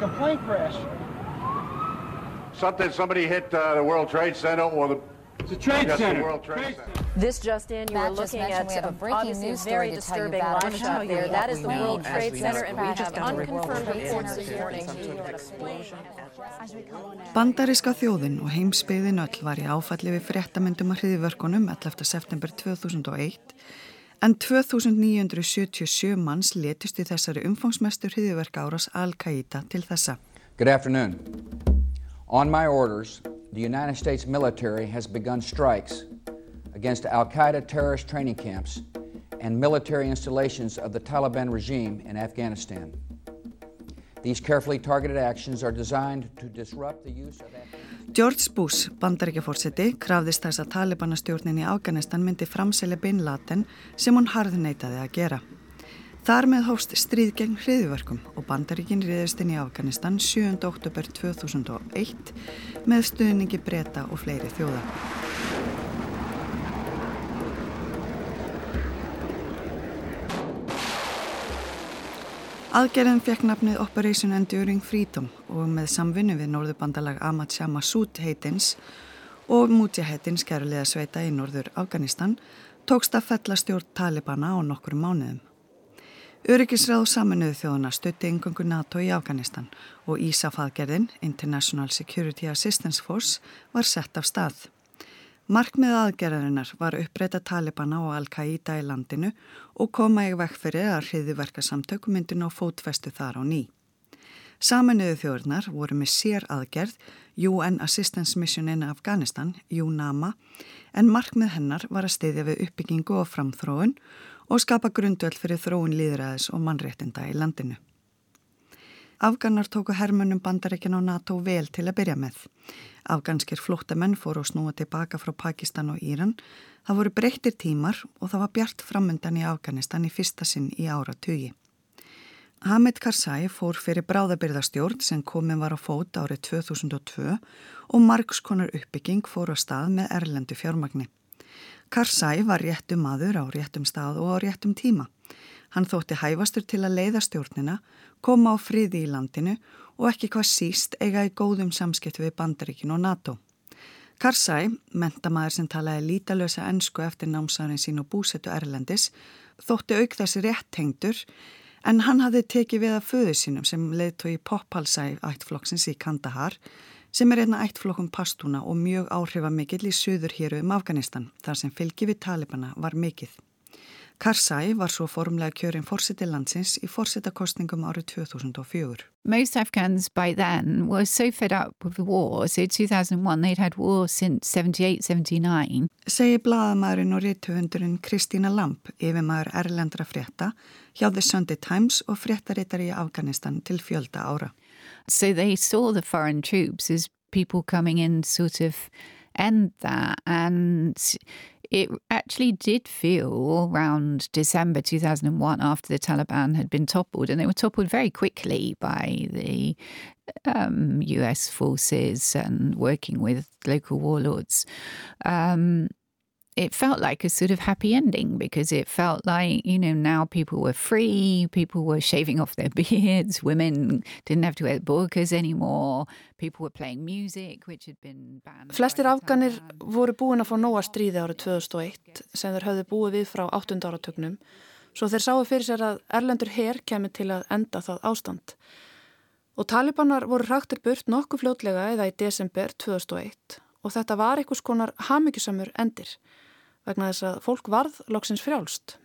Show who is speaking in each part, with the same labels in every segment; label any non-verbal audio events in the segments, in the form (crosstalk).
Speaker 1: that?
Speaker 2: Like a plane crash.
Speaker 1: Something, somebody hit uh, the World Trade Center or the...
Speaker 2: It's a trade center.
Speaker 1: World Trade Center.
Speaker 3: This just in, you
Speaker 4: Matt
Speaker 3: are looking at
Speaker 4: we have a breaking news
Speaker 3: very
Speaker 4: story to tell you
Speaker 3: disturbing
Speaker 4: I'm
Speaker 3: shot there.
Speaker 4: you
Speaker 3: That
Speaker 4: what
Speaker 3: is the World Trade Center, and
Speaker 4: We
Speaker 3: have unconfirmed reports this morning.
Speaker 5: Bandaríska þjóðin og heimsbyðin öll var í áfalli við fréttamyndum að hriðivörkunum 11. september 2001 en 2977 manns letist í þessari umfangsmestu hriðiverka áras Al-Qaida til þessa.
Speaker 6: Good afternoon. On my orders, the United States military has begun strikes against Al Qaeda terrorist training camps and military installations of the Taliban regime in Afghanistan.
Speaker 5: George Bush, bandaríkjaforseti, krafðist þess að Talibanastjórnin í Afganistan myndi framselja Bin Laden sem hún harðneitaði að gera. Þar með hófst stríð gegn hriðverkum og bandaríkin riðist inn í Afganistan 7. oktober 2001 með stuðningi breyta og fleiri þjóða. Aðgerðin fekk nafnið Operation Enduring Freedom og með samvinnu við norðurbandalag Ahmad Shah Massoud heitins og Mujahedin skærulega sveita í norður Afganistan tókst að fella stjórn Talibana á nokkur mánuðum. Öryggisráð saminuðu þjóðuna stutti yngangu NATO í Afganistan og ISAF-aðgerðin, International Security Assistance Force, var sett af stað. Markmið aðgerðarinnar var uppbreyta Talibana og Al-Qaida í landinu og koma í vekk fyrir að hriðiverkasamtök myndin á fótfestu þar á ný. Saminuðu þjóðurnar voru með sér aðgerð UN Assistance Mission in Afghanistan, UNAMA, en markmið hennar var að steyðja við uppbyggingu og framþróun og skapa grundvöld fyrir þróun líðræðis og mannréttinda í landinu. Afganar tóku hermunum bandaríkin á NATO vel til að byrja með. Afganskir flóttamenn fóru að snúa tilbaka frá Pakistan og Íran. Það voru breyttir tímar og það var bjart framöndan í Afganistan í fyrsta sinn í ára tugi. Hamid Karzai fór fyrir bráðabyrðastjórn sem komin var á fót árið 2002 og margskonar uppbygging fór á stað með erlendu fjármagni. Karzai var réttum maður á réttum stað og á réttum tíma. Hann þótti hæfastur til að leiða stjórnina, koma á friði í landinu og ekki hvað síst eiga í góðum samskipt við Bandaríkin og NATO. Karzai, mentamæður sem talaði lítalösa ennsku eftir námsárin sín og búsetu Erlendis, þótti auk þessi rétt tengdur en hann hafði tekið við að föðu sínum sem leiðtói Poppalsæ ættflokksins í Kandahar sem er einna ættflokkum pastúna og mjög áhrifamikill í söður héru um Afganistan þar sem fylgi við Talibana var mikill. Karzai var svo formlega kjörinn fórseti landsins í fórsetakostningum árið 2004.
Speaker 7: Most Afghans by then were so fed up with the war. So 2001, they'd had war since 78, 79.
Speaker 5: Segir blaðamæðurinn og rítuhundurinn Kristína Lamp, yfirmæður erlendra frétta, hjá The Sunday Times og fréttarittar í Afganistan til fjölda ára.
Speaker 7: So they saw the foreign troops as people coming in sort of end that and it actually did feel around December 2001 after the Taliban had been toppled, and they were toppled very quickly by the um, US forces and working with local warlords. Um, it felt like a sort of happy ending because it felt like, you know, now people were free, people were shaving off their (laughs) beards, women didn't have to wear burqas anymore, people were playing music which had been banned.
Speaker 8: Flestir afganir voru búin að fá nóga stríði árið 2001 sem þeir höfðu búið við frá 8. áratögnum svo þeir sáu fyrir sér að Erlendur her kemur til að enda það ástand. Og talibanar voru hraktir burt nokkuð fljótlega eða í desember 2001 og þetta var einhvers konar hamingjusamur endir vegna þess að fólk varð loksins frjálst.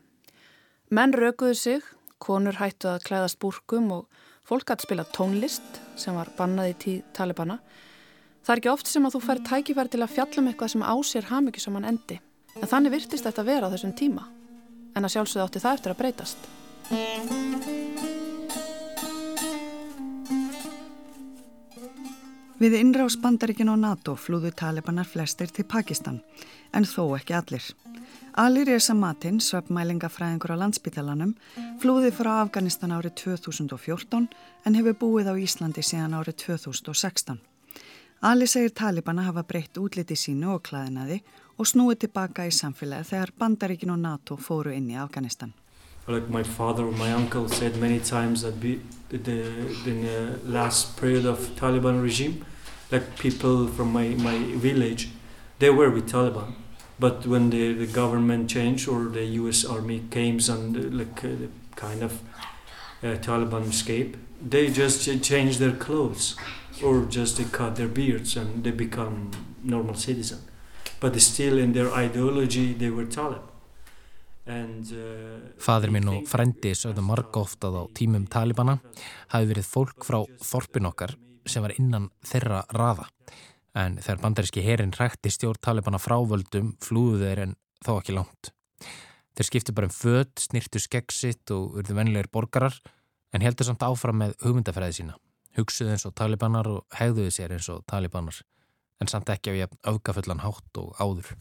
Speaker 8: Menn rökuðu sig, konur hættu að klæðast búrkum og fólk að spila tónlist sem var bannað í tíð talibana. Það er ekki oft sem að þú fær tækifæri til að fjalla um eitthvað sem ásér hamingju saman endi. En þannig virtist þetta vera á þessum tíma. En að sjálfsögðu átti það eftir að breytast.
Speaker 5: Við innrás bandaríkin á NATO flúðu talibanar flestir til Pakistan, en þó ekki allir. Alir Reza Matin, svefnmælingafræðingur á landsbytalanum, flúði frá Afganistan árið 2014 en hefur búið á Íslandi síðan árið 2016. Ali segir talibana hafa breytt útliti sínu og klæðinaði og snúið tilbaka í samfélagi þegar bandaríkin og NATO fóru inn í Afganistan.
Speaker 3: Like my father or my uncle said many times that be, the, in the last period of Taliban regime, like people from my, my village, they were with Taliban. But when the, the government changed or the U.S. army came and uh, like uh, kind of uh, Taliban escape, they just change their clothes or just they cut their beards and they become normal citizen. But still in their ideology they were Taliban.
Speaker 4: Uh, Fadur minn og frendi sögðu marg ofta á tímum Talibana hafi verið fólk frá þorpin okkar sem var innan þeirra raða en þegar bandaríski herin rætti stjórn Talibana frávöldum flúðu þeir en þó ekki langt. Þeir skipti bara um född, snirtu skegsitt og urðu vennilegir borgarar en heldur samt áfram með hugmyndafræði sína. Hugsuðu eins og Talibanar og hegðuðu sér eins og Talibanar en samt ekki á jafn öfgafullan hátt og áður.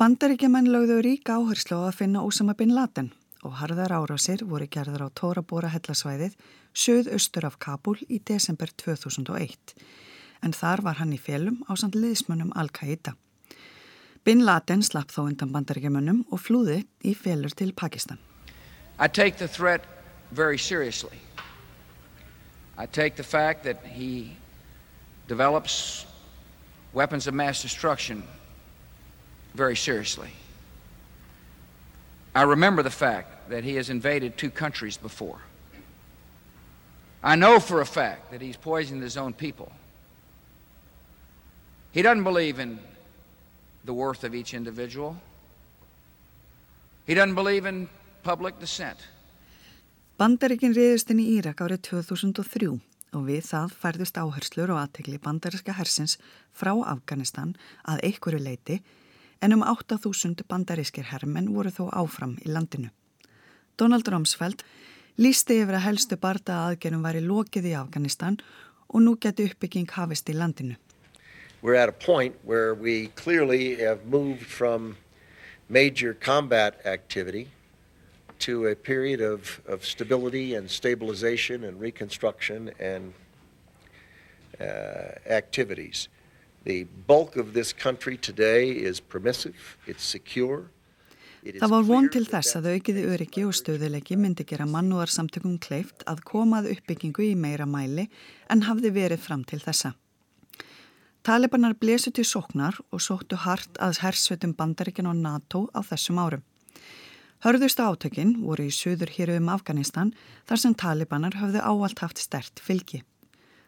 Speaker 5: Bandaríkjumenn lögðu ríka áherslu á að finna Ósama bin Laden og harðar árásir voru gerður á Tóra-Bóra hellasvæðið söð-austur af Kabul í desember 2001 en þar var hann í félum á samt liðsmönnum Al-Qaida. Bin Laden slapp þó undan bandaríkjumönnum og flúði í félur til Pakistan.
Speaker 6: I take the threat very seriously. I take the fact that he develops weapons of mass destruction very seriously. I remember the fact that he has invaded two countries before. I know for a fact that he's poisoned his own people. He doesn't believe in the worth of each individual. He doesn't believe in public dissent.
Speaker 5: Bandaríkin riðist inn í Írak árið 2003 og við það færðust áherslur og aðtegli bandaríska hersins frá Afganistan að einhverju leiti en um 8.000 bandarískir herrmenn voru þó áfram í landinu. Donald Rumsfeld lísti yfir að helstu barda aðgerðum væri lokið í Afganistan og nú geti uppbygging hafist í landinu.
Speaker 9: We're at a point where we clearly have moved from major combat activity to a period of, of stability and stabilization and reconstruction and uh, activities. The bulk of this country today is permissive, it's secure.
Speaker 5: Það var von til þess að aukiði öryggi og stöðuleiki myndi gera mannúarsamtökum kleift að komað uppbyggingu í meira mæli en hafði verið fram til þessa. Talibanar blesu til sóknar og sóttu hart að hersvetum bandaríkin og NATO á þessum árum. Hörðustu átökinn voru í söður hér um Afganistan þar sem talibanar höfðu áallt haft stert fylgi.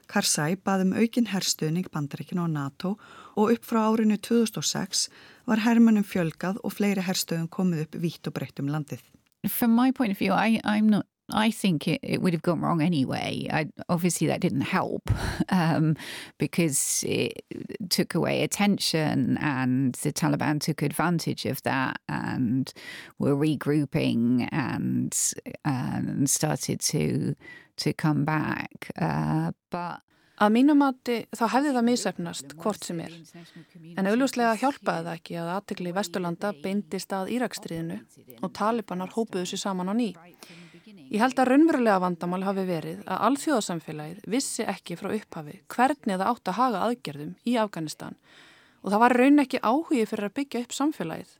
Speaker 5: Karzai baðum aukin herstuðning bandaríkinu og NATO og upp frá árinu 2006 var hermunum fjölgað og fleiri herstuðum komið upp vítt og breytt um landið.
Speaker 7: From my point of view, I, I'm not I think it, it, would have gone wrong anyway. I, obviously, that didn't help (laughs) um, because it took away attention, and the Taliban took advantage of that and were regrouping and, and started to to come back. Uh, but
Speaker 8: Að mínumati þá hefði það misefnast hvort sem er. En augljóslega hjálpaði það ekki að aðtikli Vesturlanda beindist að Írakstriðinu og talibanar hópuðu sér saman á ný. Ég held að raunverulega vandamál hafi verið að alþjóðasamfélagið vissi ekki frá upphafi hvernig það átt að haga aðgerðum í Afganistan og það var raun ekki áhugi fyrir að byggja upp samfélagið.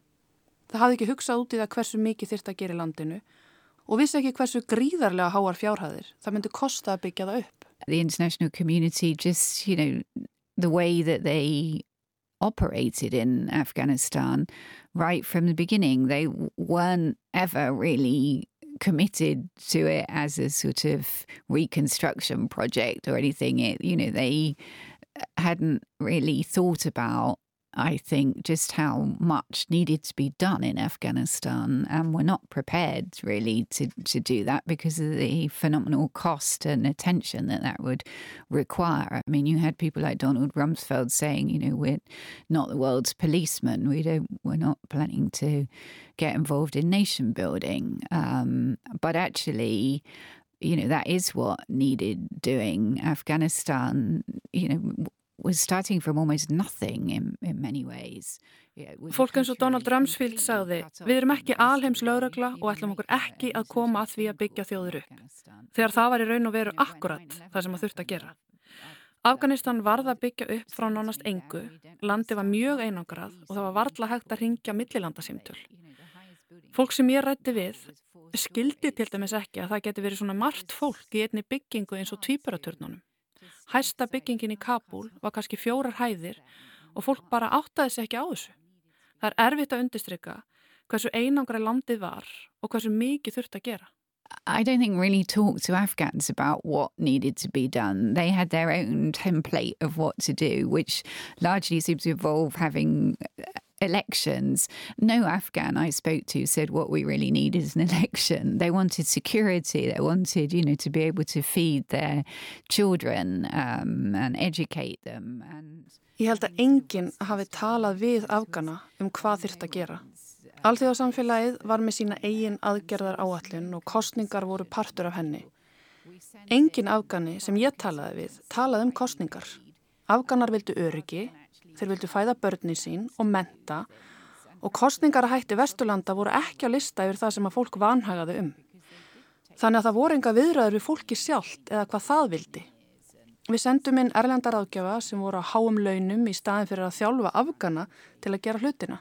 Speaker 8: Það hafði ekki hugsað út í það hversu mikið þyrst að gera í landinu og vissi ekki hversu gríðarlega háar fjárhæðir það myndi kosta að byggja það upp.
Speaker 7: The international community just, you know, the way that they operated in Afghanistan right from the beginning, they weren't ever really committed to it as a sort of reconstruction project or anything. It, you know, they hadn't really thought about I think, just how much needed to be done in Afghanistan. And we're not prepared really to, to do that because of the phenomenal cost and attention that that would require. I mean, you had people like Donald Rumsfeld saying, you know, we're not the world's policemen. We don't, we're not planning to get involved in nation building. Um, but actually, you know, that is what needed doing. Afghanistan, you know, was starting from almost nothing in, in many ways.
Speaker 8: Fólk eins og Donald Rumsfeld sagði Við erum ekki alheims lauragla og ætlum okkur ekki að koma að því að byggja þjóður upp. Þegar það var í raun og veru akkurat það sem að þurft að gera. Afganistan varða að byggja upp frá nánast engu, landi var mjög einangrað og það var varðla hægt að ringja millilandasýmtöl. Fólk sem ég rætti við skildi til dæmis ekki að það geti verið svona margt fólk í einni byggingu eins og tvíburaturnunum. Hæsta byggingin í Kabul var kannski fjórar hæðir og fólk bara áttaði sig ekki á þessu. Það er erfitt að undistrykka hversu einangra landið var og hversu mikið þurft að gera.
Speaker 7: I don't think really talked to Afghans about what needed to be done. They had their own template of what to do, which largely seems to involve having elections. No Afghan I spoke to said what we really need is an election. They wanted security. They wanted, you know, to be able to feed their children um, and educate them. And
Speaker 8: Ég held að enginn hafi talað við Afgana um hvað þyrft að gera. Alþjóðarsamfélagið var með sína eigin aðgerðar áallin og kostningar voru partur af henni. Engin Afgani sem ég talaði við talaði um kostningar. Afganar vildu öryggi, þeir vildu fæða börni sín og menta og kostningar að hætti Vesturlanda voru ekki á lista yfir það sem að fólk vanhagaði um. Þannig að það voru enga viðræður við fólki sjálft eða hvað það vildi. Við sendum inn erlendar ágjafa sem voru á háum launum í staðin fyrir að þjálfa Afgana til að gera hlutina.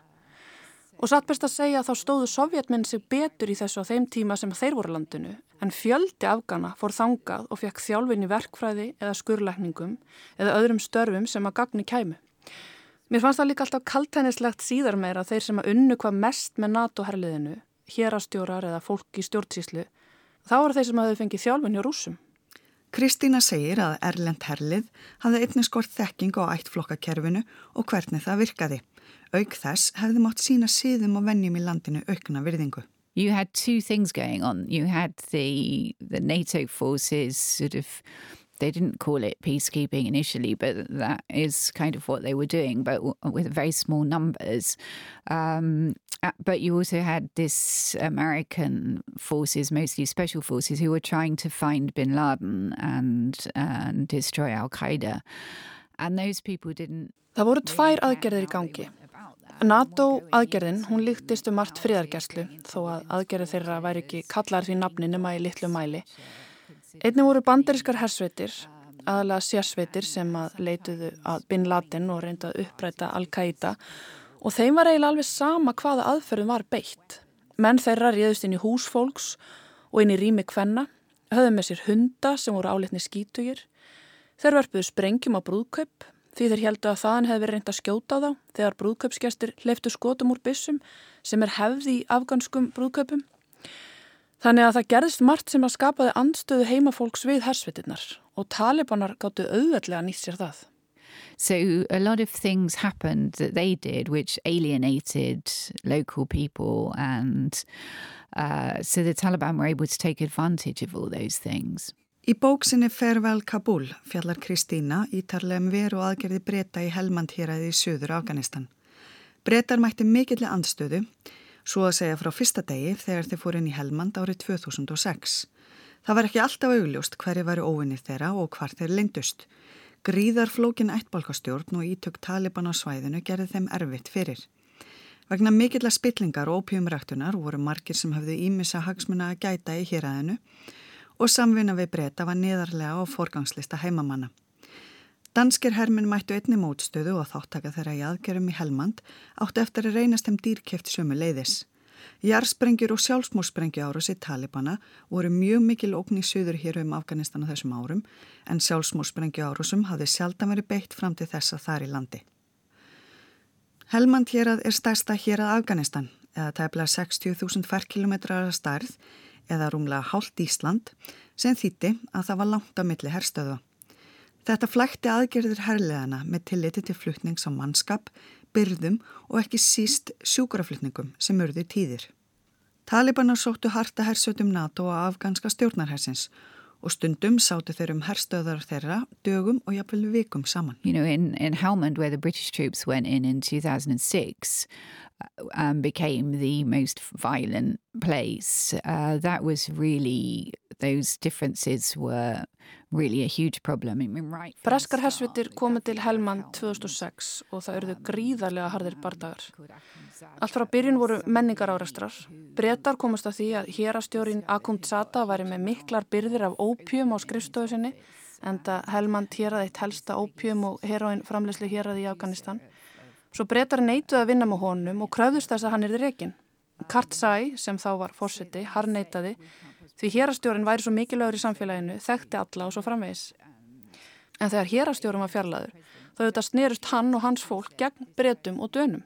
Speaker 8: Og satt best að segja að þá stóðu sovjetmenn sig betur í þessu á þeim tíma sem þeir voru landinu, en fjöldi afgana fór þangað og fekk þjálfin í verkfræði eða skurlækningum eða öðrum störfum sem að gagni kæmu. Mér fannst það líka alltaf kaltænislegt síðar meira þeir sem að unnu hvað mest með NATO-herliðinu, hérastjórar eða fólk í stjórnsíslu, þá voru þeir sem að þau fengið þjálfin hjá rúsum.
Speaker 5: Kristína segir að Erlend herlið hafði einnig skort þekking á ættflokkakerfinu og hvernig það virkaði. Auk þess hefði mátt sína síðum og vennjum í landinu aukna virðingu.
Speaker 7: You had two things going on. You had the, the NATO forces sort of they didn't call it peacekeeping initially, but that is kind of what they were doing, but with very small numbers. Um, but you also had this American forces, mostly special forces, who were trying to find bin Laden and, and destroy Al Qaeda. And those people didn't.
Speaker 8: Það voru tvær aðgerðir í gangi. NATO aðgerðin, hún líktist um margt friðargerslu þó að aðgerði þeirra væri ekki kallar því nafni nema í litlu mæli. Einni voru banderískar hersveitir, aðalega sérsveitir sem að leituðu að Bin Laden og reynda að uppræta Al-Qaida og þeim var eiginlega alveg sama hvaða aðferðum var beitt. Menn þeirra réðust inn í húsfólks og inn í rými kvenna, höfðu með sér hunda sem voru álitni skítugir, þeir verpuðu sprengjum á brúðkaup því þeir heldu að þaðan hefði verið reynd að skjóta á þá þegar brúðkaupsgestir leiftu skotum úr bissum sem er hefði í afganskum brúðkaupum. Þannig að það gerðist margt sem að skapaði andstöðu heimafólks við hersvitinnar og talibanar gáttu auðveldlega nýtt sér það.
Speaker 7: So a lot of things happened that they did which alienated local people and uh, so the Taliban were able to take advantage of all those things.
Speaker 5: Í bóksinni Farewell Kabul fjallar Kristína ítarlega um veru og aðgerði breyta í Helmand-hýraði í söður Afganistan. Breytar mætti mikilli andstöðu, svo að segja frá fyrsta degi þegar þeir fór inn í Helmand árið 2006. Það var ekki alltaf augljóst hverju væri óvinnir þeirra og hvar þeir lindust. Gríðar flókin ættbalkastjórn og ítök Taliban á svæðinu gerði þeim erfitt fyrir. Vegna mikill að spillingar og ópjumræktunar voru margir sem hafðu ímissa hagsmuna að gæta í hýraðinu og samvinna við breyta var niðarlega á forgangslista heimamanna. Danskir hermin mættu einni mótstöðu og þáttaka þeirra í aðgerum í Helmand áttu eftir að reynast þeim dýrkeft sömu leiðis. Jarsprengjur og sjálfsmórsprengju árus í Talibana voru mjög mikil ógn í söður hér um Afganistan á þessum árum en sjálfsmórsprengju árusum hafði sjaldan verið beitt fram til þessa þar í landi. Helmand hérað er stærsta hérað Afganistan eða tæplega 60.000 ferkilometrar að starð eða rúmlega hálft Ísland sem þýtti að það var langt á milli herstöðu. Þetta flækti aðgerðir herrleðana með tilliti til flutnings á mannskap, byrðum og ekki síst sjúkraflutningum sem urði tíðir. Talibanar sóttu harta hersötum NATO og afganska stjórnarhersins og stundum sátu þeir um herstöðar þeirra dögum og jafnvel vikum saman.
Speaker 7: You know, in, in Helmand where the British troops went in in 2006 um, became the most violent place. Uh, that was really, those differences were really a huge problem. I mean, right
Speaker 8: Breskar hersvitir komið til Helmand 2006 og það eruðu gríðarlega hardir bardagar. Allt frá byrjun voru menningar árastrar. Bretar komast að því að hérastjórin Akund Sata væri með miklar byrðir af ópjum á skrifstofu sinni en það Helmand héraði eitt helsta ópjum og heroin framlegsli héraði í Afganistan. Svo breytar neituð að vinna með honum og kröðust þess að hann er þið reygin. Kartsæ, sem þá var fórseti, harneitaði því hérastjórin væri svo mikilvægur í samfélaginu, þekkti alla og svo framvegis. En þegar hérastjórin var fjarlæður, þá þetta snerust hann og hans fólk gegn bretum og dönum.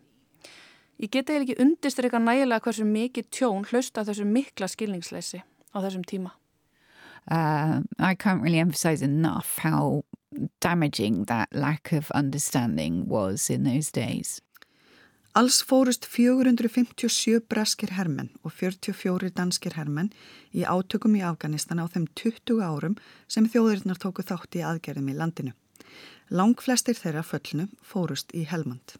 Speaker 8: Ég geti ekki undistrykka nægilega hversu mikið tjón hlausta þessu mikla skilningsleysi á þessum tíma.
Speaker 7: Uh, I can't really emphasize enough how damaging that lack of understanding was in those days.
Speaker 5: Alls fórust 457 breskir hermenn og 44 danskir hermenn í átökum í Afganistan á þeim 20 árum sem þjóðurinnar tóku þátt í aðgerðum í landinu. Lang flestir þeirra föllnu fórust í Helmand.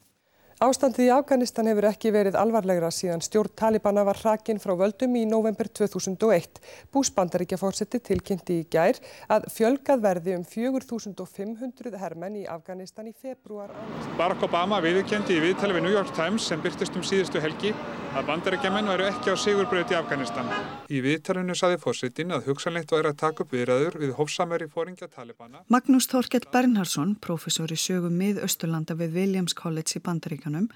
Speaker 10: Ástandið í Afganistan hefur ekki verið alvarlegra síðan stjórn Talibana var hrakinn frá völdum í november 2001. Búsbandaríkjafórseti tilkynnti í gær að fjölgað verði um 4500 hermenn í Afganistan í februar.
Speaker 11: Barack Obama viðkendi í viðtali við New York Times sem byrtist um síðustu helgi að bandaríkjaman væru ekki á sigurbröði í Afganistan. Í viðtalinu saði fórsetin að hugsanleitt væri að taka upp viðræður við hófsamari fóringja Talibana.
Speaker 5: Magnús Þorkett Bernhardsson, professor í sögum mið-Östurlanda við Williams College í bandaríkjunum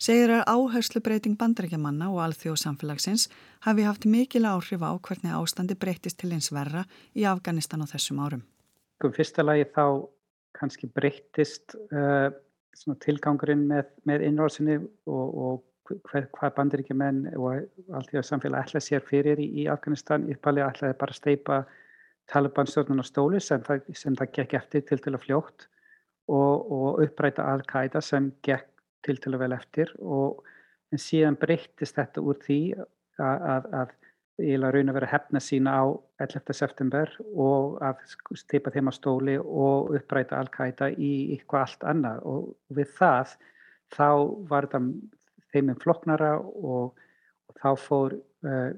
Speaker 5: segir að áherslu breyting bandaríkjamanna og alþjóðsamfélagsins hafi haft mikil áhrif á hvernig ástandi breytist til eins verra í Afganistan á þessum árum.
Speaker 12: Um fyrsta lagi þá kannski breytist uh, tilgangurinn með, með innrásinni og, og hvað bandaríkjumenn og alþjóðsamfélag ætla sér fyrir í, í Afganistan. Ípalið ætlaði bara að steipa Taliban-stjórnun á stóli sem það, sem það gekk eftir til til að fljótt og, og uppræta Al-Qaida sem gekk til til að vel eftir og en síðan breyttist þetta úr því að, að, að ég laði raun að vera hefna sína á 11. september og að steipa þeim á stóli og uppræta Al-Qaida í eitthvað allt annað og við það þá var þetta þeiminn floknara og, og þá fór uh,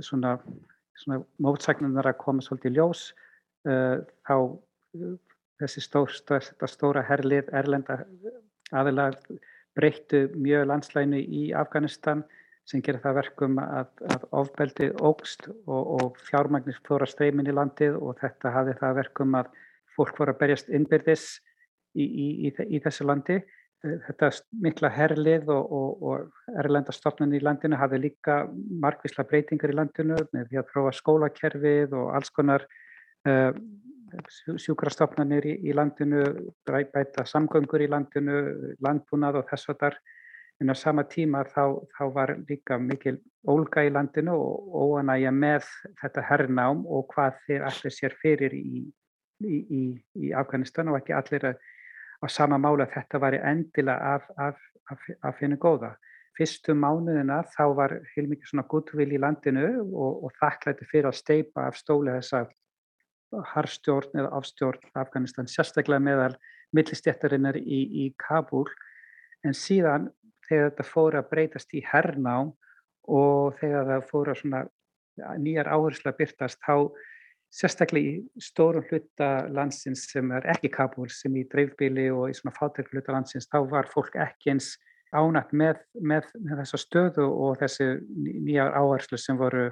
Speaker 12: svona, svona mótsagnunar að koma svolítið ljós uh, þá uh, þessi stór, stór, stóra herlið erlenda aðalega breyttu mjög landslæginu í Afganistan sem gerir það verkum að, að ofbeldi ógst og, og fjármagnir fóra streymin í landið og þetta hafi það verkum að fólk voru að berjast innbyrðis í, í, í, í þessu landi. Þetta mikla herlið og, og, og erlendastofnun í landinu hafi líka margvísla breytingar í landinu með því að prófa skólakerfið og alls konar uh, sjúkrastofnanir í, í landinu, bæta samgöngur í landinu, landbúnað og þess að þar. En á sama tíma þá, þá var líka mikil ólga í landinu og óanægja með þetta hernám og hvað þeir allir sér fyrir í, í, í Afganistan og ekki allir að, á sama mála þetta var endilega af, af, af, af finna góða. Fyrstu mánuðina þá var heilmikið svona guttvil í landinu og, og þakklætti fyrir að steipa af stóli þessa harstjórn eða afstjórn Afganistan, sérstaklega meðal millistjættarinnar í, í Kabul en síðan þegar þetta fór að breytast í hernám og þegar það fór að svona nýjar áherslu að byrtast þá sérstaklega í stórum hluta landsins sem er ekki Kabul sem í dreifbíli og í svona fáteklu hluta landsins þá var fólk ekki eins ánætt með, með, með þessa stöðu og þessi nýjar áherslu sem voru,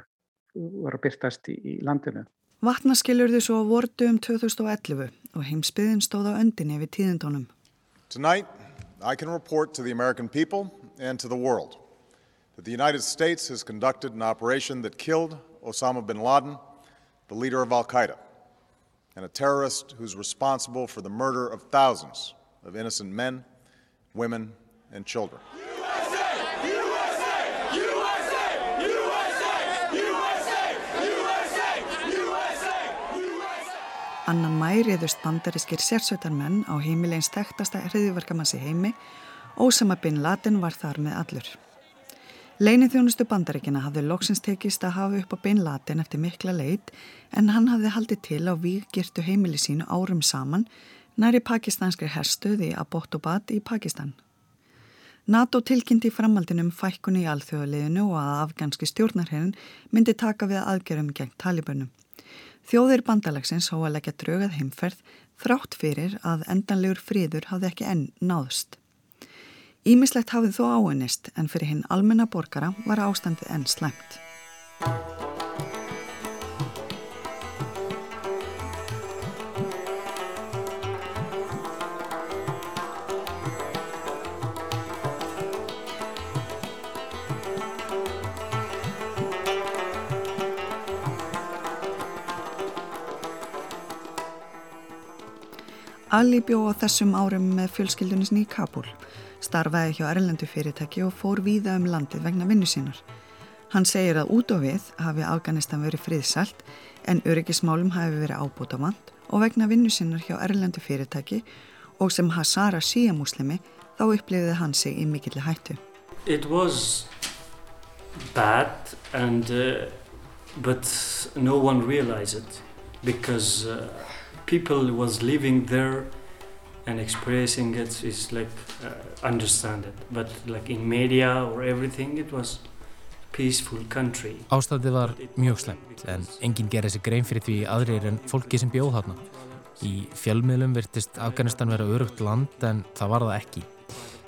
Speaker 12: voru byrtast í, í landinu.
Speaker 5: Vatnaskilurðu svo á vordu um 2011 og heimsbyðin stóð á öndinni við tíðindónum.
Speaker 13: Tonight I can report to the American people and to the world that the United States has conducted an operation that killed Osama bin Laden, the leader of Al-Qaeda, and a terrorist who's responsible for the murder of thousands of innocent men, women, and children.
Speaker 5: Annan mæriðust bandarískir sérsveitarmenn á heimilegins tektasta hriðiverkamansi heimi, Ósama bin Laden var þar með allur. Leinið þjónustu bandaríkina hafði loksins tekist að hafa upp á bin Laden eftir mikla leit en hann hafði haldið til á víkgirtu heimili sínu árum saman næri pakistanskri herstuði að Bottobat í Pakistan. NATO tilkynnti framaldinum fækkunni í alþjóðaliðinu og að afganski stjórnarherrin myndi taka við aðgerðum gegn talibunum. Þjóðir bandalagsins há að leggja draugað heimferð þrátt fyrir að endanlegur fríður hafði ekki enn náðust. Ímislegt hafið þó áennist en fyrir hinn almenna borgara var ástandið enn slæmt. Ali bjó á þessum árum með fjölskyldunisni í Kabul, starfaði hjá Erlendu fyrirtæki og fór víða um landið vegna vinnu sínar. Hann segir að út á við hafi Afganistan verið friðsælt en öryggismálum hafi verið ábúta vant og vegna vinnu sinnar hjá Erlendu fyrirtæki og sem Hazara síamuslimi þá upplifiði hann sig í mikilli hættu.
Speaker 3: It was bad and uh, but no one realized it because uh, people was living there and expressing it is like uh, understand it but like in media or everything it was peaceful country.
Speaker 4: Ástæði var mjög slemt en enginn gerði sig grein fyrir því aðrir en fólki sem bjóð þarna. Í fjölmiðlum virtist Afganistan vera örugt land en það var það ekki.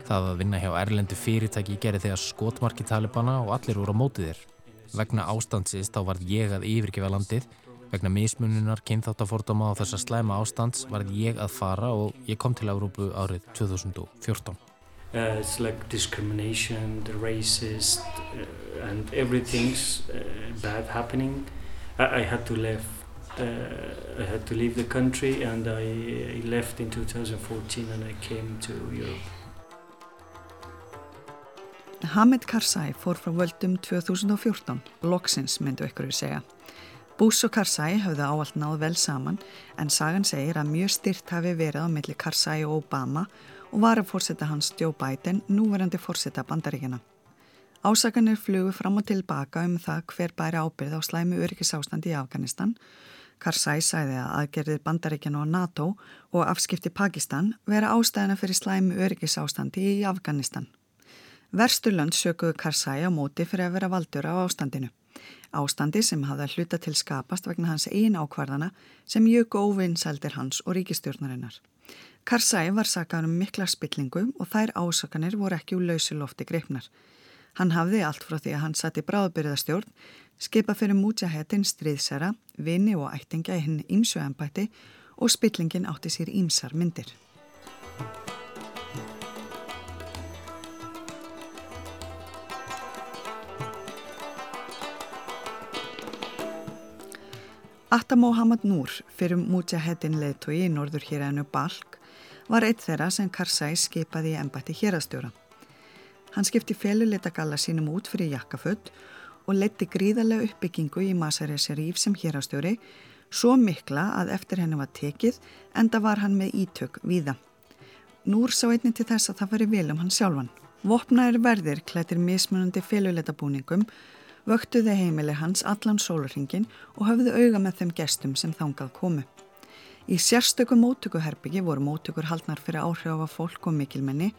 Speaker 4: Það að vinna hjá erlendu fyrirtæki gerði þegar skotmarki talibana og allir voru á mótið þér. Vegna ástandsist þá varð ég að yfirgefa landið Vegna mismununar, kynþáttafordama og þessa slæma ástands varð ég að fara og ég kom til Európu árið 2014.
Speaker 3: Uh, it's like discrimination, the racist uh, and everything's uh, bad happening. I, I had to leave. Uh, I had to leave the country and I, I left in 2014 and I came to Europe.
Speaker 5: Hamid Karzai fór frá völdum 2014, loksins myndu ykkur við segja. Bús og Karzai hafðu áallt náð vel saman en sagan segir að mjög styrt hafi verið á milli Karzai og Obama og var að fórseta hans Joe Biden núverandi fórseta bandaríkina. Ásakanir flugu fram og tilbaka um það hver bæri ábyrð á slæmi öryggisástandi í Afganistan. Karzai sæði að aðgerðir bandaríkina og NATO og afskipti Pakistan vera ástæðina fyrir slæmi öryggisástandi í Afganistan. Versturlönd sökuðu Karzai á móti fyrir að vera valdur á ástandinu. Ástandi sem hafði hluta til skapast vegna hans einn ákvarðana sem jöku óvinnsældir hans og ríkistjórnarinnar. Karzai var sakað um mikla spillingu og þær ásakanir voru ekki úr lausulofti greifnar. Hann hafði allt frá því að hann satt í bráðbyrðastjórn, skipa fyrir mútjahettin stríðsera, vini og ættinga í henni ímsu ennbætti og spillingin átti sér ímsar myndir. Atta Mohamed Noor, fyrir Mujahedin leðtói í norður héræðinu Balk, var eitt þeirra sem Karzai skipaði í embætti hérastjóra. Hann skipti felulita galla sínum út fyrir jakkaföld og leti gríðarlega uppbyggingu í Masari Sharif sem hérastjóri, svo mikla að eftir henni var tekið enda var hann með ítök víða. Núr sá einni til þess að það fari vel um hann sjálfan. Vopnaður verðir klættir mismunandi felulita búningum vöktuði heimili hans allan sólurringin og höfðu auga með þeim gestum sem þangað komu. Í sérstöku mótökuherbyggi voru mótökur haldnar fyrir áhrifafa fólk og mikilmenni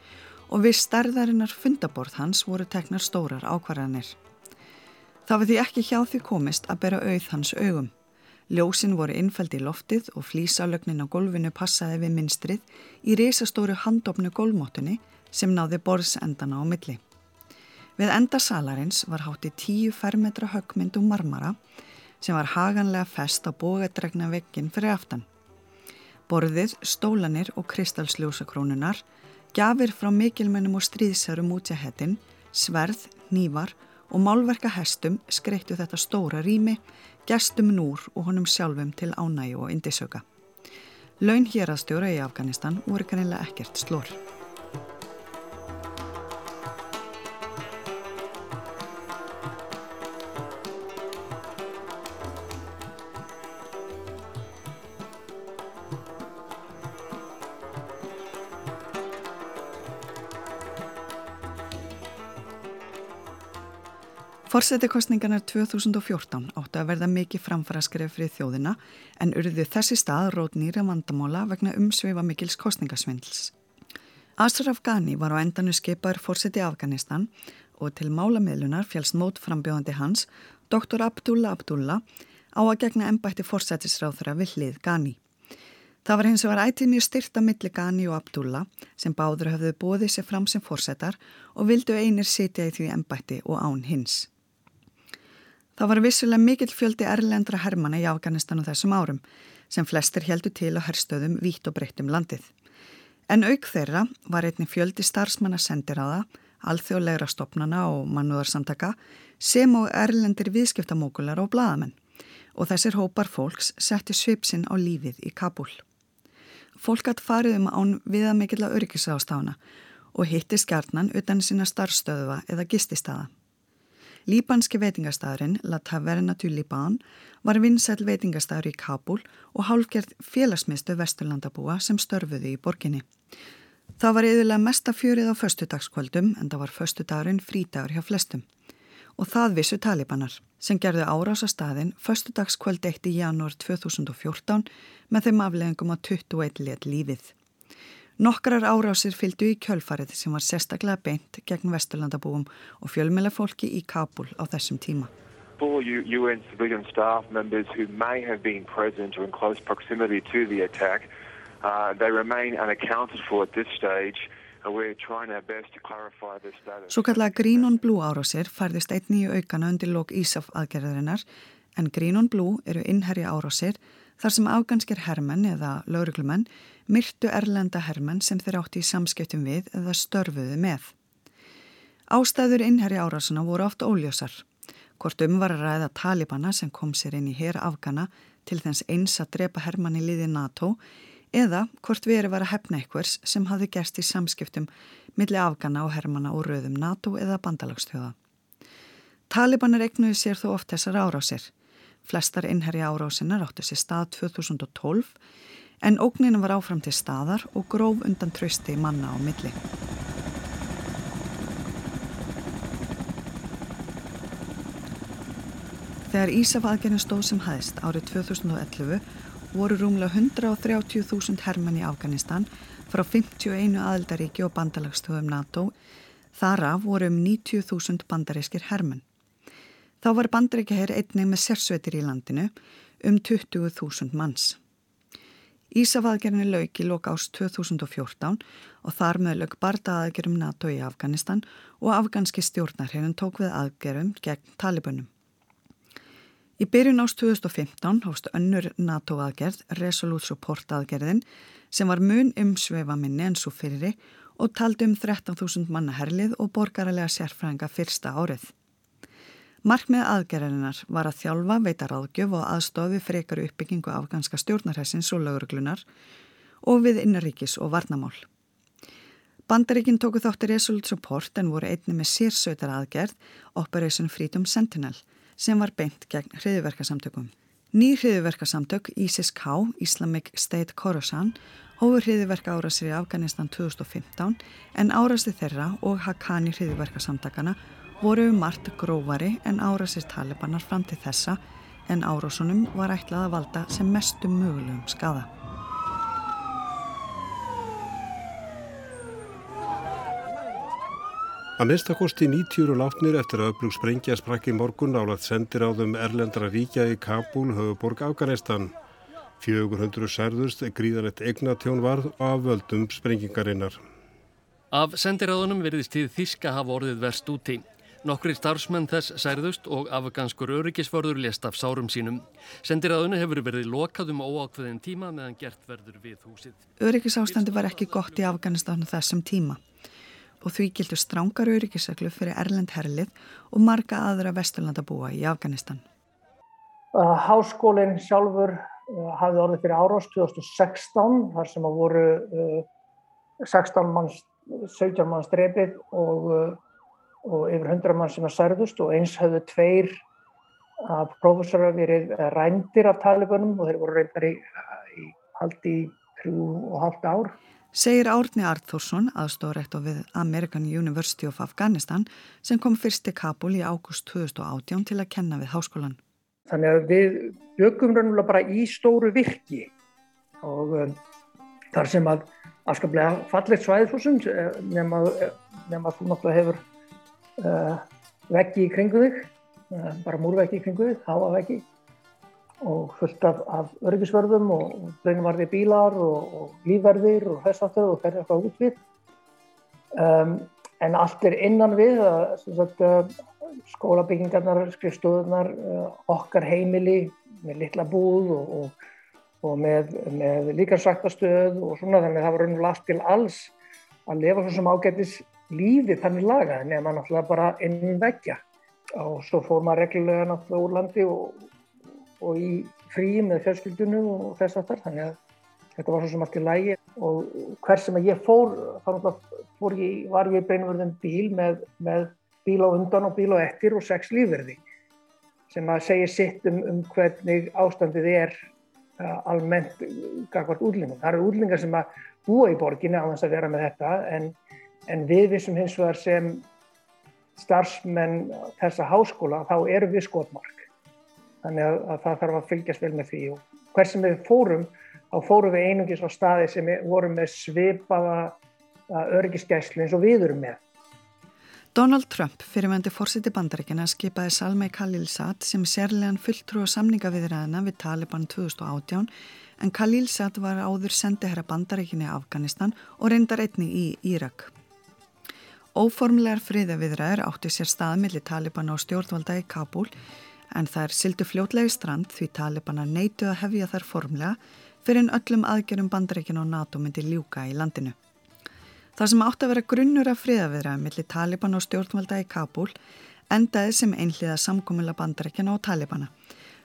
Speaker 5: og við stærðarinnar fundaborð hans voru teknar stórar ákvarðanir. Það var því ekki hjá því komist að bera auð hans augum. Ljósin voru innfældi í loftið og flísalögnin á golfinu passaði við minstrið í reysastóru handofnu golfmótunni sem náði borðsendana á milli. Við enda salarins var hátti tíu fermetra högmynd um marmara sem var haganlega fest á bógadregna veggin fyrir aftan. Borðið, stólanir og kristalsljósakrónunar, gafir frá mikilmennum og stríðsarum útjahettin, sverð, nývar og málverka hestum skreittu þetta stóra rými, gestum núr og honum sjálfum til ánægi og indisöka. Laun hér að stjóra í Afganistan voru kannilega ekkert slór. Forsetikostningarnar 2014 áttu að verða mikið framfara skref fyrir þjóðina en urðu þessi stað rót nýra vandamála vegna umsveifa mikils kostningasvindls. Ashraf Ghani var á endanu skeipaður forseti Afganistan og til málamiðlunar fjálst mót frambjóðandi hans, Dr. Abdullah Abdullah, á að gegna ennbætti forsetisráþra við hlið Ghani. Það var hins vegar ætið mjög styrt á milli Ghani og Abdullah sem báður hafðu bóðið sér fram sem forsetar og vildu einir sitja í því ennbætti og án hins. Það var vissulega mikill fjöldi erlendra hermana í Afganistan á þessum árum sem flestir heldu til á herstöðum vítt og breyttum landið. En auk þeirra var einni fjöldi starfsmanna sendir það, alþjóðlegra stopnana og mannúðarsamtaka sem og erlendir viðskiptamókular og bladamenn og þessir hópar fólks setti svipsinn á lífið í Kabul. fólk hatt farið um án viða mikill að öryggisástafna og hitti skjarnan utan sína starfstöðuva eða gististaða. Líbanski veitingastæðurinn La Taverna du Liban var vinsæl veitingastæður í Kabul og hálfgerð félagsmiðstu vesturlandabúa sem störfuði í borginni. Það var yfirlega mesta fjörið á föstudagskvöldum en það var föstudagurinn frítagur hjá flestum. Og það vissu talibanar sem gerðu árás á staðin föstudagskvöld 1. janúar 2014 með þeim afleggingum að 21 let lífið. Nokkrar árásir fylgdu í kjölfarið sem var sérstaklega beint gegn vesturlandabúum og fjölmjöla fólki í Kabul á þessum tíma.
Speaker 14: UN civilian staff members who may have been present or in close proximity to the attack, uh, they remain unaccounted for at this stage.
Speaker 5: Svo kallega Green on Blue árásir færðist einni í aukana undir lók Ísaf aðgerðarinnar en Green on Blue eru innherja árásir þar sem afganskir hermenn eða lauruglumenn myrtu erlenda hermenn sem þeir átti í samskiptum við eða störfuðu með. Ástæður innherri árásuna voru oft óljósar. Hvort um var að ræða talibana sem kom sér inn í hér afgana til þess eins að drepa hermann í liði NATO eða hvort veri var að hefna einhvers sem hafi gerst í samskiptum milli afgana og hermanna úr rauðum NATO eða bandalagstjóða. Talibanar egnuði sér þó oft þessar árásir. Flestar innherri árásinnar áttu sér stað 2012 en ógninu var áfram til staðar og gróf undan trösti manna á milli. Þegar Ísaf-aðgerðin stóð sem hæðist árið 2011 voru rúmlega 130.000 hermenn í Afganistan frá 51 aðeldaríki og bandalagstöðum NATO. Þaraf voru um 90.000 bandarískir hermenn. Þá var bandrækjaher einnig með sérsveitir í landinu um 20.000 manns. Ísafaðgerðinni lauk í lok ást 2014 og þar með lauk bardaðaðgerðum NATO í Afganistan og afganski stjórnarherrin tók við aðgerðum gegn talibunum. Í byrjun ást 2015 hóst önnur NATO aðgerð, Resolute Support aðgerðin, sem var mun umsveifa minni en svo fyrri og taldi um 13.000 manna herlið og borgaralega sérfrænga fyrsta árið. Markmið aðgerðarinnar var að þjálfa, veita ráðgjöf og aðstofi frekar uppbyggingu afganska stjórnarhessins og lauruglunar og við innaríkis og varnamál. Bandaríkinn tóku þáttir Resolute Support en voru einni með sérsautar aðgerð Operation Freedom Sentinel sem var beint gegn hriðiverkasamtökum. Ný hriðiverkasamtök ISIS-K, Islamic State Khorasan, hófur hriðiverka árasir í Afganistan 2015 en árasti þeirra og Haqqani hriðiverkasamtakana voru margt grófari en árasir talibanar fram til þessa en árásunum var ætlað að valda sem mestum mögulegum skada.
Speaker 15: Að minnstakosti 90 látnir eftir að upplug sprengja sprakki morgun álað sendir á þum erlendra ríkja í Kabul, höfuborg Afganistan. 400 særðust gríðanett eignatjón varð af völdum sprengingarinnar.
Speaker 16: Af sendiráðunum verðist tíð Þíska hafa orðið verst úti. Nokkri starfsmenn þess særðust og afganskur öryggisförður lést af sárum sínum. Sendiræðinu hefur verið lokað um óákveðin tíma meðan gert verður við húsið.
Speaker 5: Öryggisástandi var ekki gott í Afganistánu þessum tíma og því gildur strángar öryggisaklu fyrir Erlend herlið og marga aðra vesturlandabúa í Afganistan.
Speaker 2: Uh, háskólinn sjálfur uh, hafði orðið fyrir árás 2016 þar sem að voru 16 uh, manns, 17 manns drefið og og yfir hundra mann sem er særðust og eins hafðu tveir af prófessorar verið rændir af talibunum og þeir voru reyndar í, í haldi í þrjú og halvt ár.
Speaker 5: Segir Árni Arþórsson, aðstofrætt á við American University of Afghanistan sem kom fyrst til Kabul í águst 2018 til að kenna við háskólan.
Speaker 2: Þannig að við byggum raunverulega bara í stóru virki og um, þar sem að afskaplega fallit svæðfúsum nema, nema þú náttúrulega hefur veggi í kringu þig, uh, bara múrveggi í kringu þig, háaveggi og fullt af, af örgisverðum og, og breynumarði bílar og, og lífverðir og aftur og ferði eitthvað út við. Um, en allt er innan við, sagt, uh, skólabyggingarnar, skrifstöðunar, okkar heimili með litla búð og, og með, með líkarsvæktastöð og svona þannig að það var raun og lagt til alls að lefa svo sem ágættis lífið þannig lagað nema náttúrulega bara inn veggja og svo fór maður reglulega náttúrulega úr landi og, og í frí með fjölskyldunu og þess aftar þannig að þetta var svo sem allt í lægi og hver sem ég fór þá fór ég, var ég beinverðin bíl með, með bíl á undan og bíl á ettir og sex lífverði sem að segja sitt um, um hvernig ástandið er uh, almennt gagvart útlingum. Það eru útlingar sem að búa í borginni á þess að vera með þetta en, en við vissum hins vegar sem starfsmenn þessa háskóla þá eru við skotmark. Þannig að, að það þarf að fylgjast vel með því og hver sem við fórum þá fórum við einungis á staði sem voru með svipaða örgisgæslu eins og við erum með.
Speaker 5: Donald Trump, fyrirvændi fórsiti bandaríkina, skipaði Salmei Khalilzad sem sérlegan fulltrú og samningaviðræðina við Taliban 2018 en Khalilzad var áður sendiherra bandaríkinni Afganistan og reyndar einni í Írak. Óformlegar friðaviðræður átti sér staðmiðli Taliban á stjórnvalda í Kabul en er sildu fljótlegi strand því Talibana neitu að hefja þær formlega fyrir en öllum aðgerum bandaríkina og NATO myndi ljúka í landinu. Það sem átt að vera grunnur af friðaviðraði millir Taliban og stjórnvalda í Kabul endaði sem einhliða samkómula bandarækjana og Talibana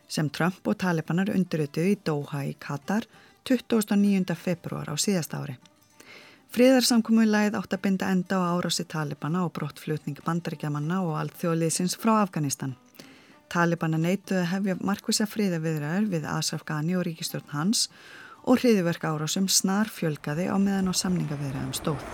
Speaker 5: sem Trump og Talibanar undirrötuð í Doha í Katar 29. februar á síðast ári. Friðarsamkómulagið átt að binda enda á árási Talibana og brottflutning bandarækjamanna og alþjóðliðsins frá Afganistan. Talibana neituði hefja markvisa friðaviðraður við Asraf Ghani og ríkistjórn hans og hriðiverk árásum snar fjölgaði á meðan á samningavirðaðum stóð.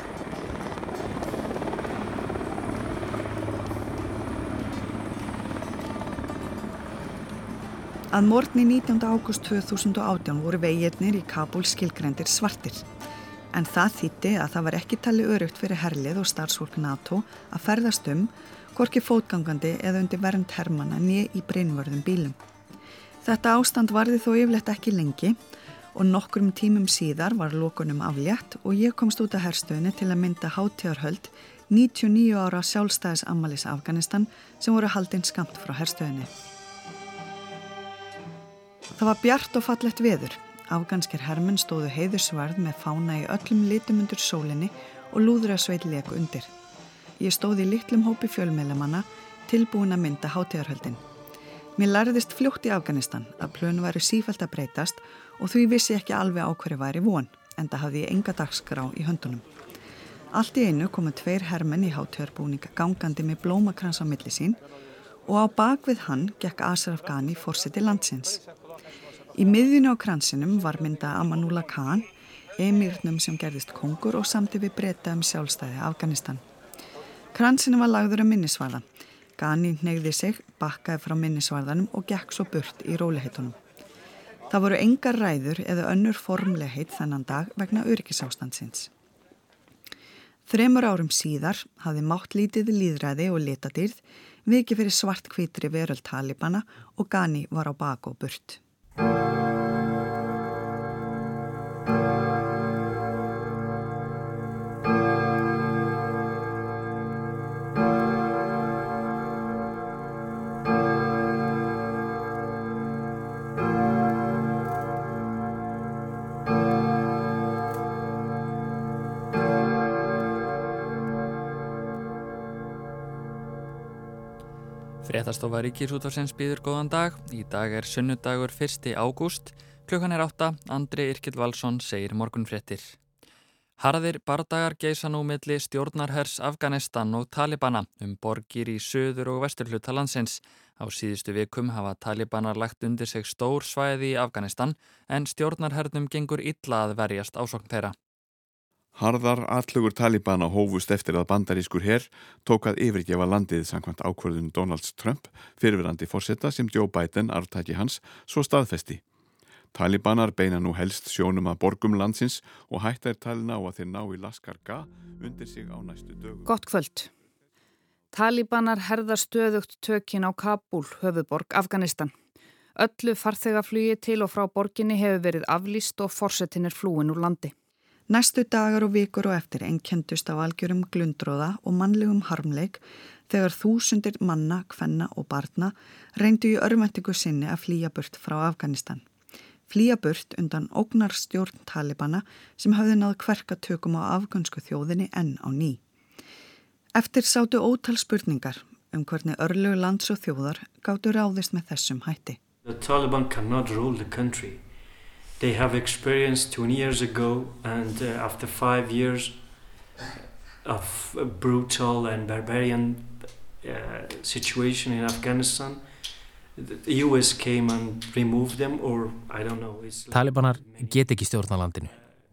Speaker 5: Að morgni 19. ágúst 2018 voru veginnir í Kabul skilgrendir svartir. En það þýtti að það var ekki tali örugt fyrir herlið og starfsfólk NATO að ferðast um hvorki fótgangandi eða undir vernd hermana nýja í breynvörðum bílum. Þetta ástand varði þó yfirlegt ekki lengi og nokkrum tímum síðar var lókunum aflétt og ég komst út af herstöðinu til að mynda hátíðarhöld 99 ára sjálfstæðis Amalis Afganistan sem voru haldinn skamt frá herstöðinu. Það var bjart og fallett veður. Afganskir hermenn stóðu heiðursvarð með fána í öllum litum undir sólinni og lúður að sveit leku undir. Ég stóði í litlum hópi fjölmeilamanna tilbúin að mynda hátíðarhöldin. Mér lærðist fljótt í Afganistan að plönu væri sífælt að breytast og því vissi ekki alveg á hverju væri von en það hafði ég enga dagskrá í höndunum. Allt í einu komu tveir hermenn í hátjörbúninga gangandi með blómakrans á milli sín og á bakvið hann gekk Asraf Ghani fórseti landsins. Í miðjunu á kransinum var mynda Amanullah Khan, emirnum sem gerðist kongur og samti við breyta um sjálfstæði Afganistan. Kransinum var lagður um minnisvarða. Ghani neyði sig, bakkaði frá minnisvarðanum og gekk svo burt í róliheitunum. Það voru engar ræður eða önnur formlegheit þennan dag vegna öryggisástandsins. Þremur árum síðar hafði mátt lítið líðræði og litadýrð vikið fyrir svart kvítri veröld talibana og Gani var á bak og burt. Thank you.
Speaker 17: Fréttastofa Ríkisútvarsins býður góðan dag. Í dag er sunnudagur 1. ágúst. Klukkan er 8. Andri Irkil Valsson segir morgunfréttir. Harðir bardagar geisa nú milli stjórnarhers Afganistan og Talibana um borgir í söður og vesturhluta landsins. Á síðustu vikum hafa Talibanar lagt undir sig stór svæði í Afganistan en stjórnarhernum gengur illa að verjast ásokn þeirra.
Speaker 18: Harðar allugur Talibana hófust eftir að bandarískur herr tók að yfirgefa landið samkvæmt ákvörðun Donald Trump fyrirverandi fórsetta sem Joe Biden arftæki hans svo staðfesti. Talibanar beina nú helst sjónum að borgum landsins og hætta er talina á að þeir ná í Laskarga undir sig á næstu dögum.
Speaker 19: Gott kvöld. Talibanar herða stöðugt tökin á Kabul, höfuborg Afganistan. Öllu farþegaflugi til og frá borginni hefur verið aflýst og fórsetin er flúin úr landi.
Speaker 5: Næstu dagar og vikur og eftir ennkendust af algjörum glundróða og mannlegum harmleik þegar þúsundir manna, kvenna og barna reyndu í örmæntingu sinni að flýja burt frá Afganistan. Flýja burt undan ógnar stjórn Talibana sem hafði náð hverka tökum á afgansku þjóðinni enn á ný. Eftir sátu ótal spurningar um hvernig örlegu lands og þjóðar gáttu ráðist með þessum hætti.
Speaker 3: The Taliban cannot rule the country. They have experienced 20 years ago and uh, after five years of brutal and barbarian uh, situation in Afghanistan the US came and removed them or I don't know
Speaker 4: like Talibanar get ekki stjórna landinu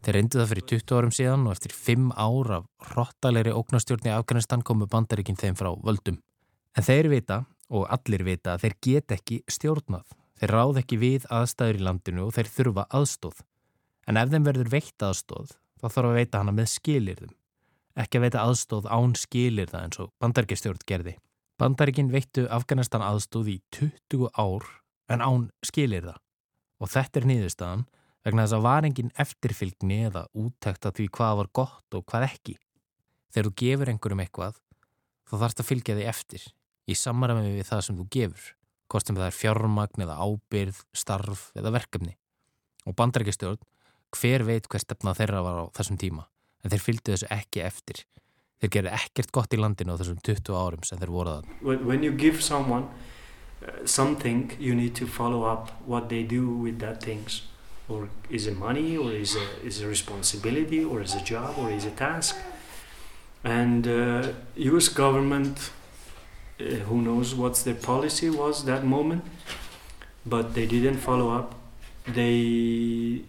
Speaker 4: Þeir reyndu það fyrir 20 árum síðan og eftir 5 ár af hrottalegri ógnastjórn í Afganistan komu bandaríkinn þeim frá völdum. En þeir vita, og allir vita, að þeir get ekki stjórnað. Þeir ráð ekki við aðstæður í landinu og þeir þurfa aðstóð. En ef þeim verður veitt aðstóð, þá þarf að veita hana með skilirðum. Ekki að veita aðstóð án skilirða eins og bandaríkistjórn gerði. Bandaríkinn veittu Afganistan aðstóð í 20 ár en án skilirða. Og þetta er nýðustafan vegna þess að var engin eftirfylgni eða úttækt að því hvað var gott og hvað ekki. Þegar þú gefur einhverjum eitthvað, þá þarfst að fylgja því eftir, í samaræmi við það sem þú gefur, hvort sem það er fjármagn eða ábyrð, starf eða verkefni. Og bandarækistjórn, hver veit hver stefna þeirra var á þessum tíma, en þeir fylgdu þessu ekki eftir. Þeir gerði ekkert gott í landinu á þessum 20 árum sem þeir voruðan.
Speaker 3: When you give someone uh, something, you need to follow up what they do with that things. or is it money or is it is a responsibility or is a job or is a task and uh, US government who knows what their policy was that moment but they didn't follow up they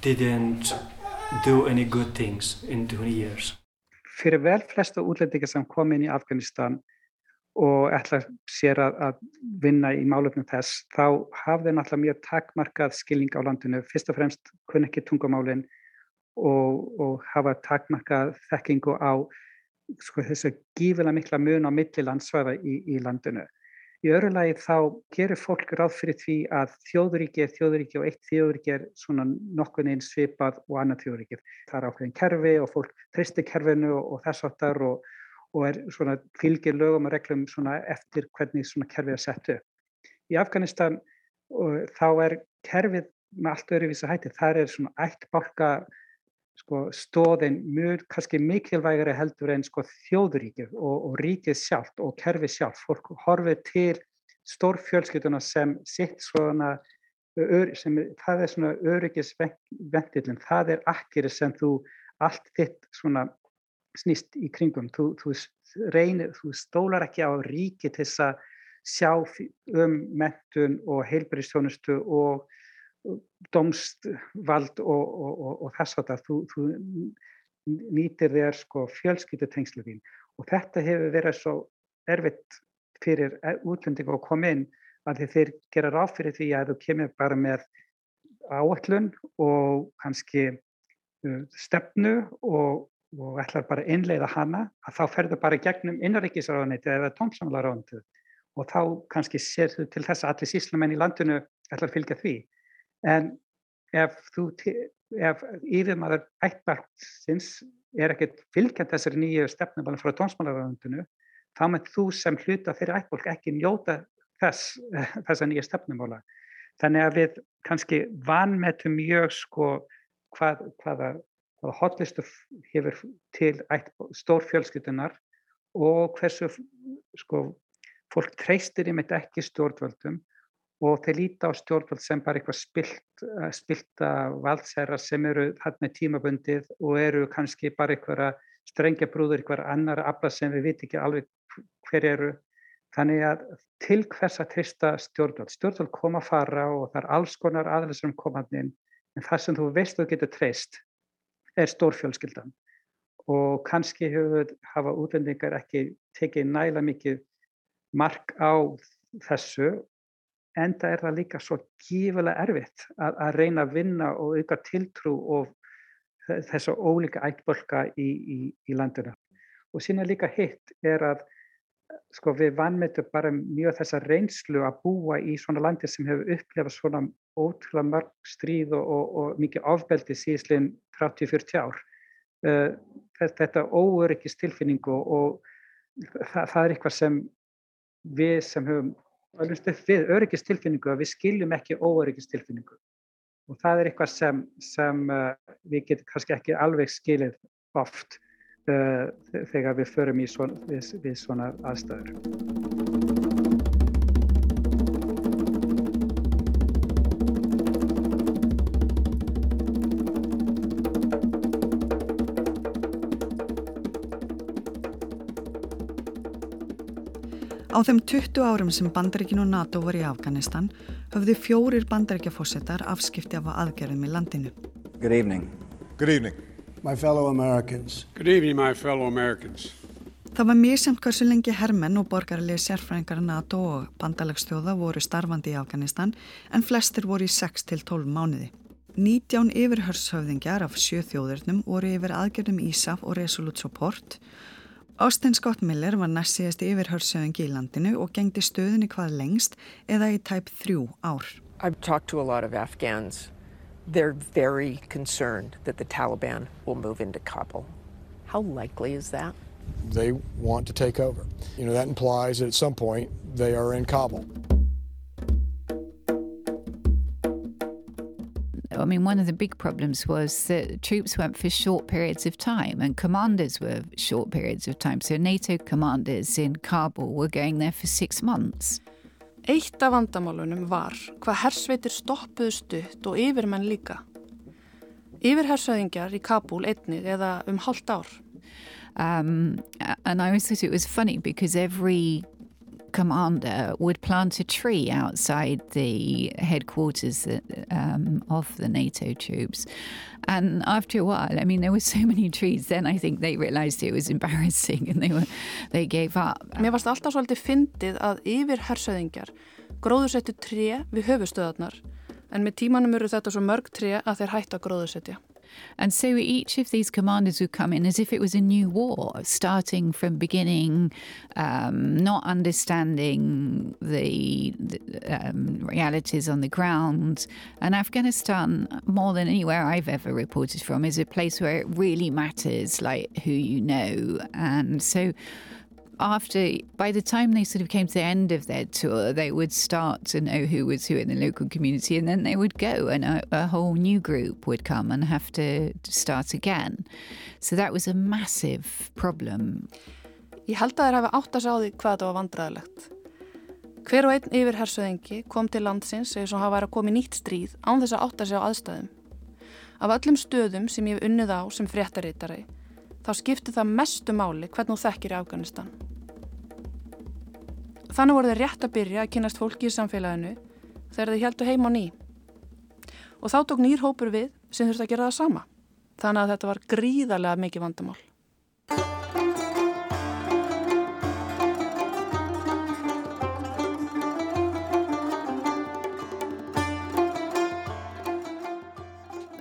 Speaker 3: didn't do any good things in 20 years
Speaker 12: Fyrir vel flesta útlendingar sem kom inn í Afganistan og ætla sér að, að vinna í málöfnum þess, þá hafði náttúrulega mjög takmarkað skilning á landinu. Fyrst og fremst kunn ekki tungumálinn og, og hafa takmarkað þekkingu á sko, þessu gífilega mikla mun á millilandsvæða í, í landinu. Í öru lagi þá gerir fólk ráð fyrir því að þjóðuríki er þjóðuríki og eitt þjóðuríki er svona nokkur einn svipað og annað þjóðuríki. Það er ákveðin kerfi og fólk tristir kerfinu og, og þess áttar og og er svona fylgir lögum og reglum svona eftir hvernig svona kerfið er sett upp. Í Afganistan þá er kerfið með allt öðruvísa hætti. Það er svona eitt bálka sko, stóðin mjög kannski mikilvægari heldur en sko, þjóðuríkið og, og ríkið sjálft og kerfið sjálft. Fólk horfið til stórfjölskylduna sem sitt svona sem, það er svona öryggisvendilin, það er akkeri sem þú allt þitt svona snýst í kringum. Þú, þú reynir, þú stólar ekki á ríki til þess að sjá um mentun og heilbyrjastjónustu og domstvald og, og, og, þess að þú, þú nýtir þér sko fjölskyttutengslu þín. Og þetta hefur verið svo erfitt fyrir útlendingu að koma inn að þeir gera ráð fyrir því að þú kemur bara með áallun og kannski uh, stefnu og og ætlar bara innleiða hana að þá ferðu bara gegnum innanríkisráðuniti eða tómsamlaráðuniti og þá kannski sér þú til þess að allir síslamenn í landinu ætlar fylgja því en ef þú ef yfirmaður ættbarnsins er ekkert fylgjant þessari nýju stefnum frá tómsamlaráðunitinu þá með þú sem hluta fyrir ættbólk ekki njóta þess (laughs) þessa nýju stefnumála. Þannig að við kannski vanmetum mjög sko hvað, hvaða að hotlistu hefur til stórfjölskytunar og hversu sko, fólk treystir í mitt ekki stjórnvöldum og þeir líta á stjórnvöld sem bara eitthvað spilt, eh, spilta valdsherra sem eru þarna tímabundið og eru kannski bara eitthvað strengja brúður, eitthvað annar afla sem við viti ekki alveg hver eru. Þannig að til hvers að treysta stjórnvöld. Stjórnvöld koma að fara og það er alls konar aðeins sem komaðin en það sem þú veist þú getur treyst er stórfjölskyldan og kannski hefur, hafa útlendingar ekki tekið næla mikið mark á þessu en það er það líka svo gífilega erfitt að, að reyna að vinna og auka tiltrú og þessa ólíka ættbolka í, í, í landinu. Og sína líka hitt er að sko, við vannmetum bara mjög þessa reynslu að búa í svona landi sem hefur upplefað svona ótrúlega mörg stríð og, og, og mikið ofbeldi síðslinn 30-40 ár. Uh, þetta óöryggist tilfinningu og það, það er eitthvað sem við sem höfum við öryggist tilfinningu að við skiljum ekki óöryggist tilfinningu og það er eitthvað sem, sem uh, við getum kannski ekki alveg skilið oft uh, þegar við förum í svona, við, við svona aðstæður.
Speaker 5: Á þeim 20 árum sem bandaríkin og NATO voru í Afganistan höfðu fjórir bandaríkjafósettar afskipti af aðgerðum í landinu.
Speaker 20: Good evening.
Speaker 13: Good evening.
Speaker 20: My fellow Americans.
Speaker 21: Good evening, my fellow Americans.
Speaker 5: Það var mjög samt hversu lengi hermenn og borgarlega sérfræðingar NATO og bandalagsstjóða voru starfandi í Afganistan en flestir voru í 6-12 mánuði. 19 yfirhörshöfðingjar af sjö þjóðurnum voru yfir aðgerðum ISAF og Resolute Support. Austin Scott Miller var næst síðast yfirhörshöfðingi í landinu og gengdi stöðinni hvað lengst eða í tæp þrjú ár.
Speaker 22: I've talked to a lot of Afghans. They're very concerned that the Taliban will move into Kabul. How likely is that?
Speaker 20: they want to take over. You know, that implies that at some point they are in Kabul.
Speaker 7: I mean, one of the big problems was that troops went for short periods of time and commanders were short periods of time. So NATO commanders in Kabul were going there for six months.
Speaker 8: Eitt af vandamálunum var hvað hersveitir stoppuðu stutt og yfirmenn líka. Yfirhersöðingjar í Kabul eða um halvt ár.
Speaker 7: Um, and I always thought it was funny because every commander would plant a tree outside the headquarters um, of the NATO troops. And after a while, I mean, there were so (laughs) many trees, then I think they realized it was embarrassing and they, were, they gave up.
Speaker 8: Mér varst alltaf svolítið fyndið að yfir hersöðingjar gróðursettu tré við höfustöðarnar en með tímanum eru þetta svo mörg tré að þeir hætta gróðursetja.
Speaker 7: And so each of these commanders would come in as if it was a new war, starting from beginning, um, not understanding the, the um, realities on the ground. And Afghanistan, more than anywhere I've ever reported from, is a place where it really matters, like who you know. And so after, by the time they sort of came to the end of their tour, they would start to know who was who in the local community, and then they would go, and a, a whole new group would come and have to, start again. So that was a massive problem.
Speaker 8: Ég held að þær hafi átt að sjá því hvað þetta var vandræðilegt. Hver og einn yfir hersöðingi kom til landsins eða svo hafa verið að koma í nýtt stríð án þess að átt að sjá aðstæðum. Af öllum stöðum sem ég hef unnið á sem fréttaritari, þá skipti það mestu máli hvernig þú þekkir í Afganistan. Þannig voru þeir rétt að byrja að kynast fólki í samfélaginu þegar þeir heldu heim á ný. Og þá tók nýr hópur við sem þurfti að gera það sama. Þannig að þetta var gríðarlega mikið vandamál.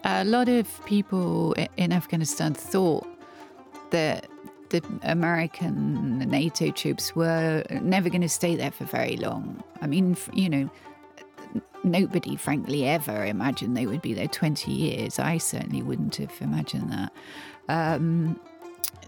Speaker 7: A lot of people in Afghanistan thought that the American NATO troops were never going to stay there for very long. I mean, you know, nobody, frankly, ever imagined they would be there 20 years. I certainly wouldn't have imagined that. Um,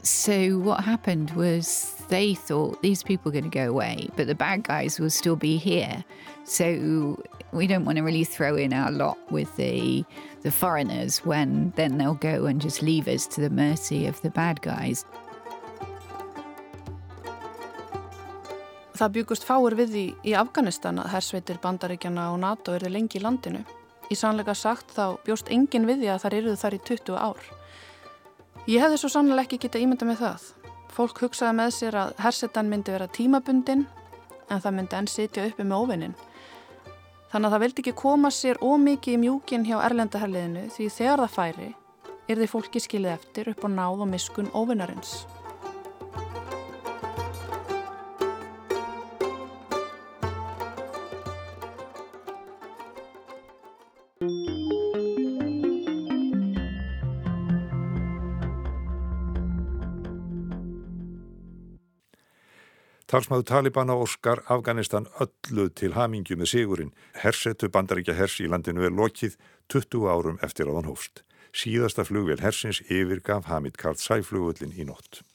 Speaker 7: so what happened was they thought these people were going to go away, but the bad guys will still be here. So we don't want to really throw in our lot with the the foreigners when then they'll go and just leave us to the mercy of the bad guys.
Speaker 8: Það byggust fáir við því í Afganistan að hersveitir bandaríkjana og NATO eru lengi í landinu. Í sannleika sagt þá bjóst engin við því að þar eruðu þar í 20 ár. Ég hefði svo sannlega ekki getað ímynda með það. Fólk hugsaði með sér að hersetan myndi vera tímabundin en það myndi enn sitja uppi með óvinnin. Þannig að það vildi ekki koma sér ómikið í mjúkin hjá erlendaherliðinu því þegar það færi er því fólki skilið eftir upp á náð og miskun óvinnarins.
Speaker 23: Talsmaður Talibana Óskar Afganistan öllu til hamingju með sigurinn. Hersetu bandaríkja hers í landinu er lokið 20 árum eftir að hann hófst. Síðasta flugvél hersins yfirgaf Hamid Karzai flugullin í nótt.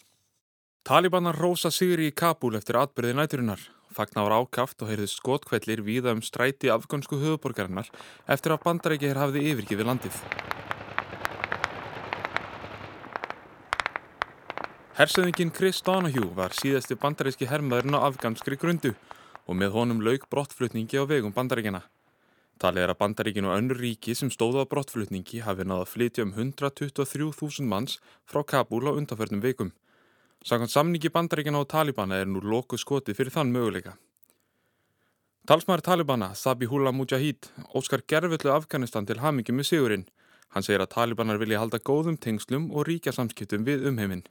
Speaker 24: Talibanar rosa sigri í Kabul eftir atbyrði næturinnar. Fagna var ákaft og heyrði skotkvellir víða um stræti afgönsku höfuborgarinnar eftir að bandaríkja hér hafði yfirgifið landið. Hersöðingin Chris Donahue var síðasti bandaríski hermaðurinn á afganskri grundu og með honum lauk brottflutningi á vegum bandaríkjana. Talið er að bandaríkin og önnur ríki sem stóða á brottflutningi hafi náða að flytja um 123.000 manns frá Kabul á undanförnum veikum. Sakant samningi bandaríkjana og Talibana er nú lokuð skotið fyrir þann möguleika. Talsmaður Talibana, Zabihullah Mujahid, óskar gerfullu Afganistan til hamingi með sigurinn. Hann segir að Talibanar vilja halda góðum tengslum og ríkja samskiptum við umheiminn.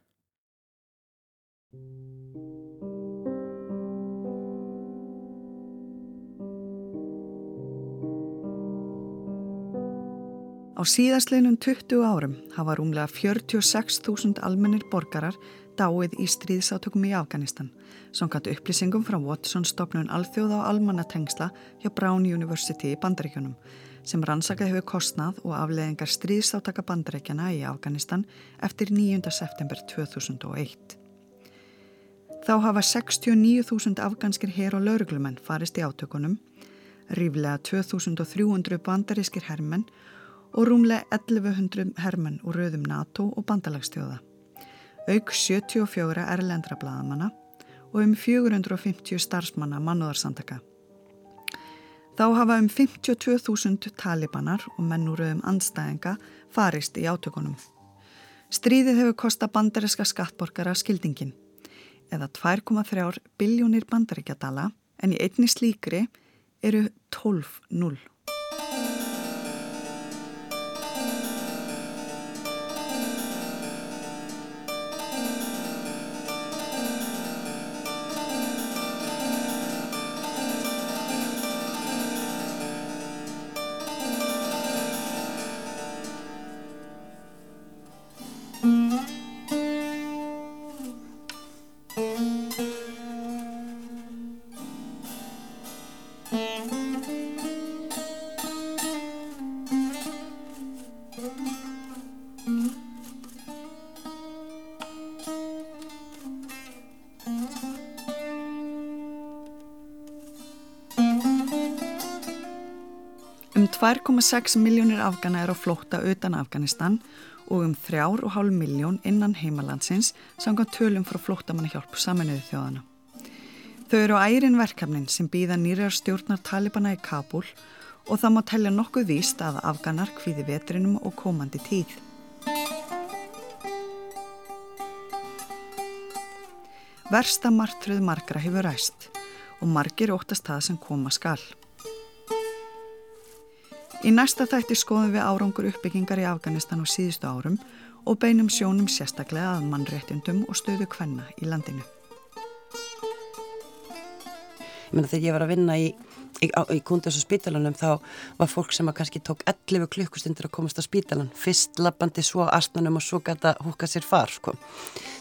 Speaker 5: Á síðastleinum 20 árum hafa rúmlega 46.000 almennir borgarar dáið í stríðsátökum í Afganistan, samkvæmt upplýsingum frá Watson stopnun alþjóða og almannatengsla hjá Brown University í Bandaríkjunum, sem rannsakað hefur kostnað og afleðingar stríðsátaka bandaríkjana í Afganistan eftir 9. september 2001. Þá hafa 69.000 afganskir hér og lauruglumenn farist í átökunum, ríflega 2.300 bandarískir herrmenn og rúmlega 1100 hermenn úr rauðum NATO og bandalagstjóða. Auk 74 erlendra bladamanna og um 450 starfsmanna mannúðarsandaka. Þá hafa um 52.000 talibanar og menn úr rauðum andstæðinga farist í átökunum. Stríðið hefur kosta bandariska skattborgara skildingin eða 2,3 biljónir bandaríkjadala en í einni slíkri eru 12-0. Um 2,6 miljónir afgana er á flótta utan Afganistan og um 3,5 miljón innan heimalandsins samkvæmt tölum frá flóttamanna hjálp saminuðu þjóðana. Þau eru á ærin verkefnin sem býða nýrar stjórnar talibana í Kabul og það má tellja nokkuð víst að afganar hvíði vetrinum og komandi tíð. Versta martröð margra hefur ræst og margir óttast það sem koma skall. Í næsta þætti skoðum við árangur uppbyggingar í Afganistan á síðustu árum og beinum sjónum sérstaklega að mannréttundum og stöðu kvenna í landinu.
Speaker 25: Ég meina þegar ég var að vinna í, í, í kundus og spítalunum þá var fólk sem að kannski tók 11 klukkustundir að komast á spítalan, fyrst lappandi svo astnunum og svo gæta húka sér far sko.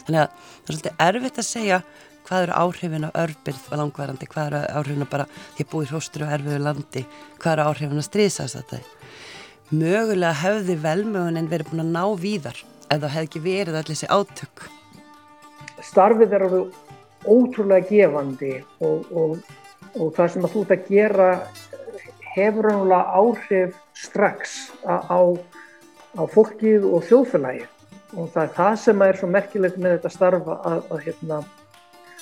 Speaker 25: Þannig að það er svolítið erfitt að segja hvað eru áhrifin á örbyrð langvarandi, hvað eru áhrifin á bara að búið hróstur og erfiðu landi, hvað eru áhrifin á stríðsast þetta. Mögulega hefði velmögunin verið búin að ná víðar ef það hefði ekki verið allir þessi átök.
Speaker 2: Starfið er alveg ótrúlega gefandi og, og, og það sem að þú ert að gera hefur náttúrulega áhrif strax á, á fólkið og þjóðfélagið og það er það sem er svo merkilegt með þetta starfa að, að hérna,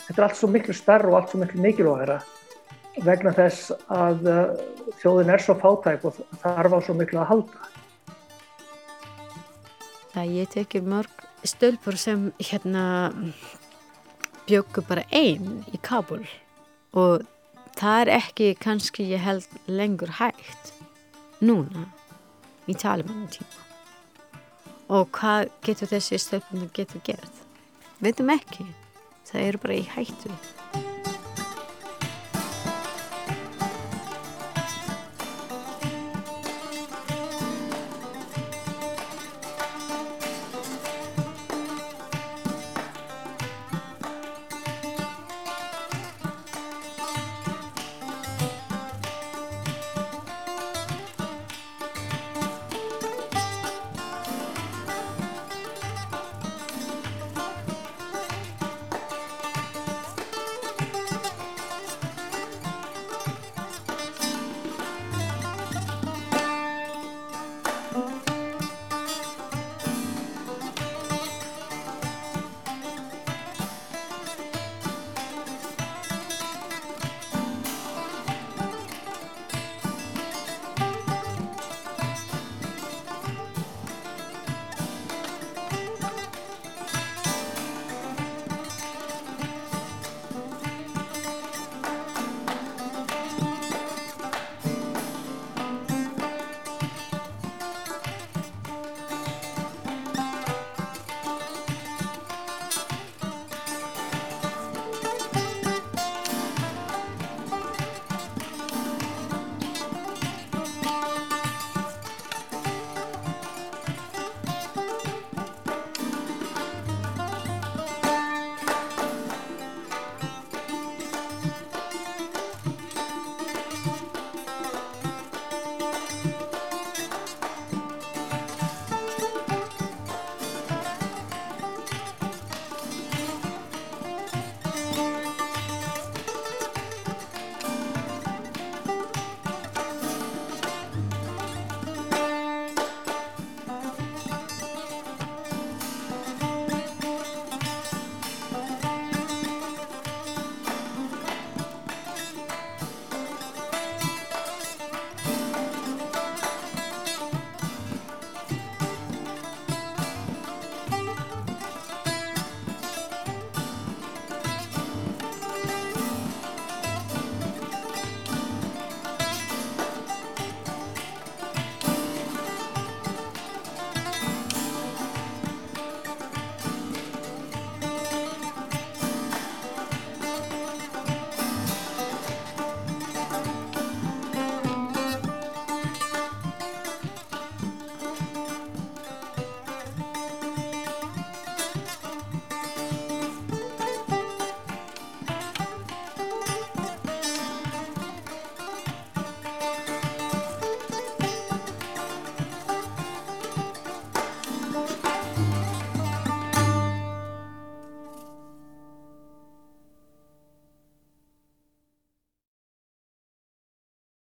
Speaker 2: þetta er allt svo miklu starf og allt svo miklu mikilvægara vegna þess að uh, þjóðin er svo fátæk og þarf á svo miklu að halda.
Speaker 26: Það ég tekir mörg stölpur sem hérna bjöggu bara einn í Kabul og það er ekki kannski ég held lengur hægt núna í Taliban tíma. Og hvað getur þessi stöfnum getur gert? Veitum ekki það eru bara í hættu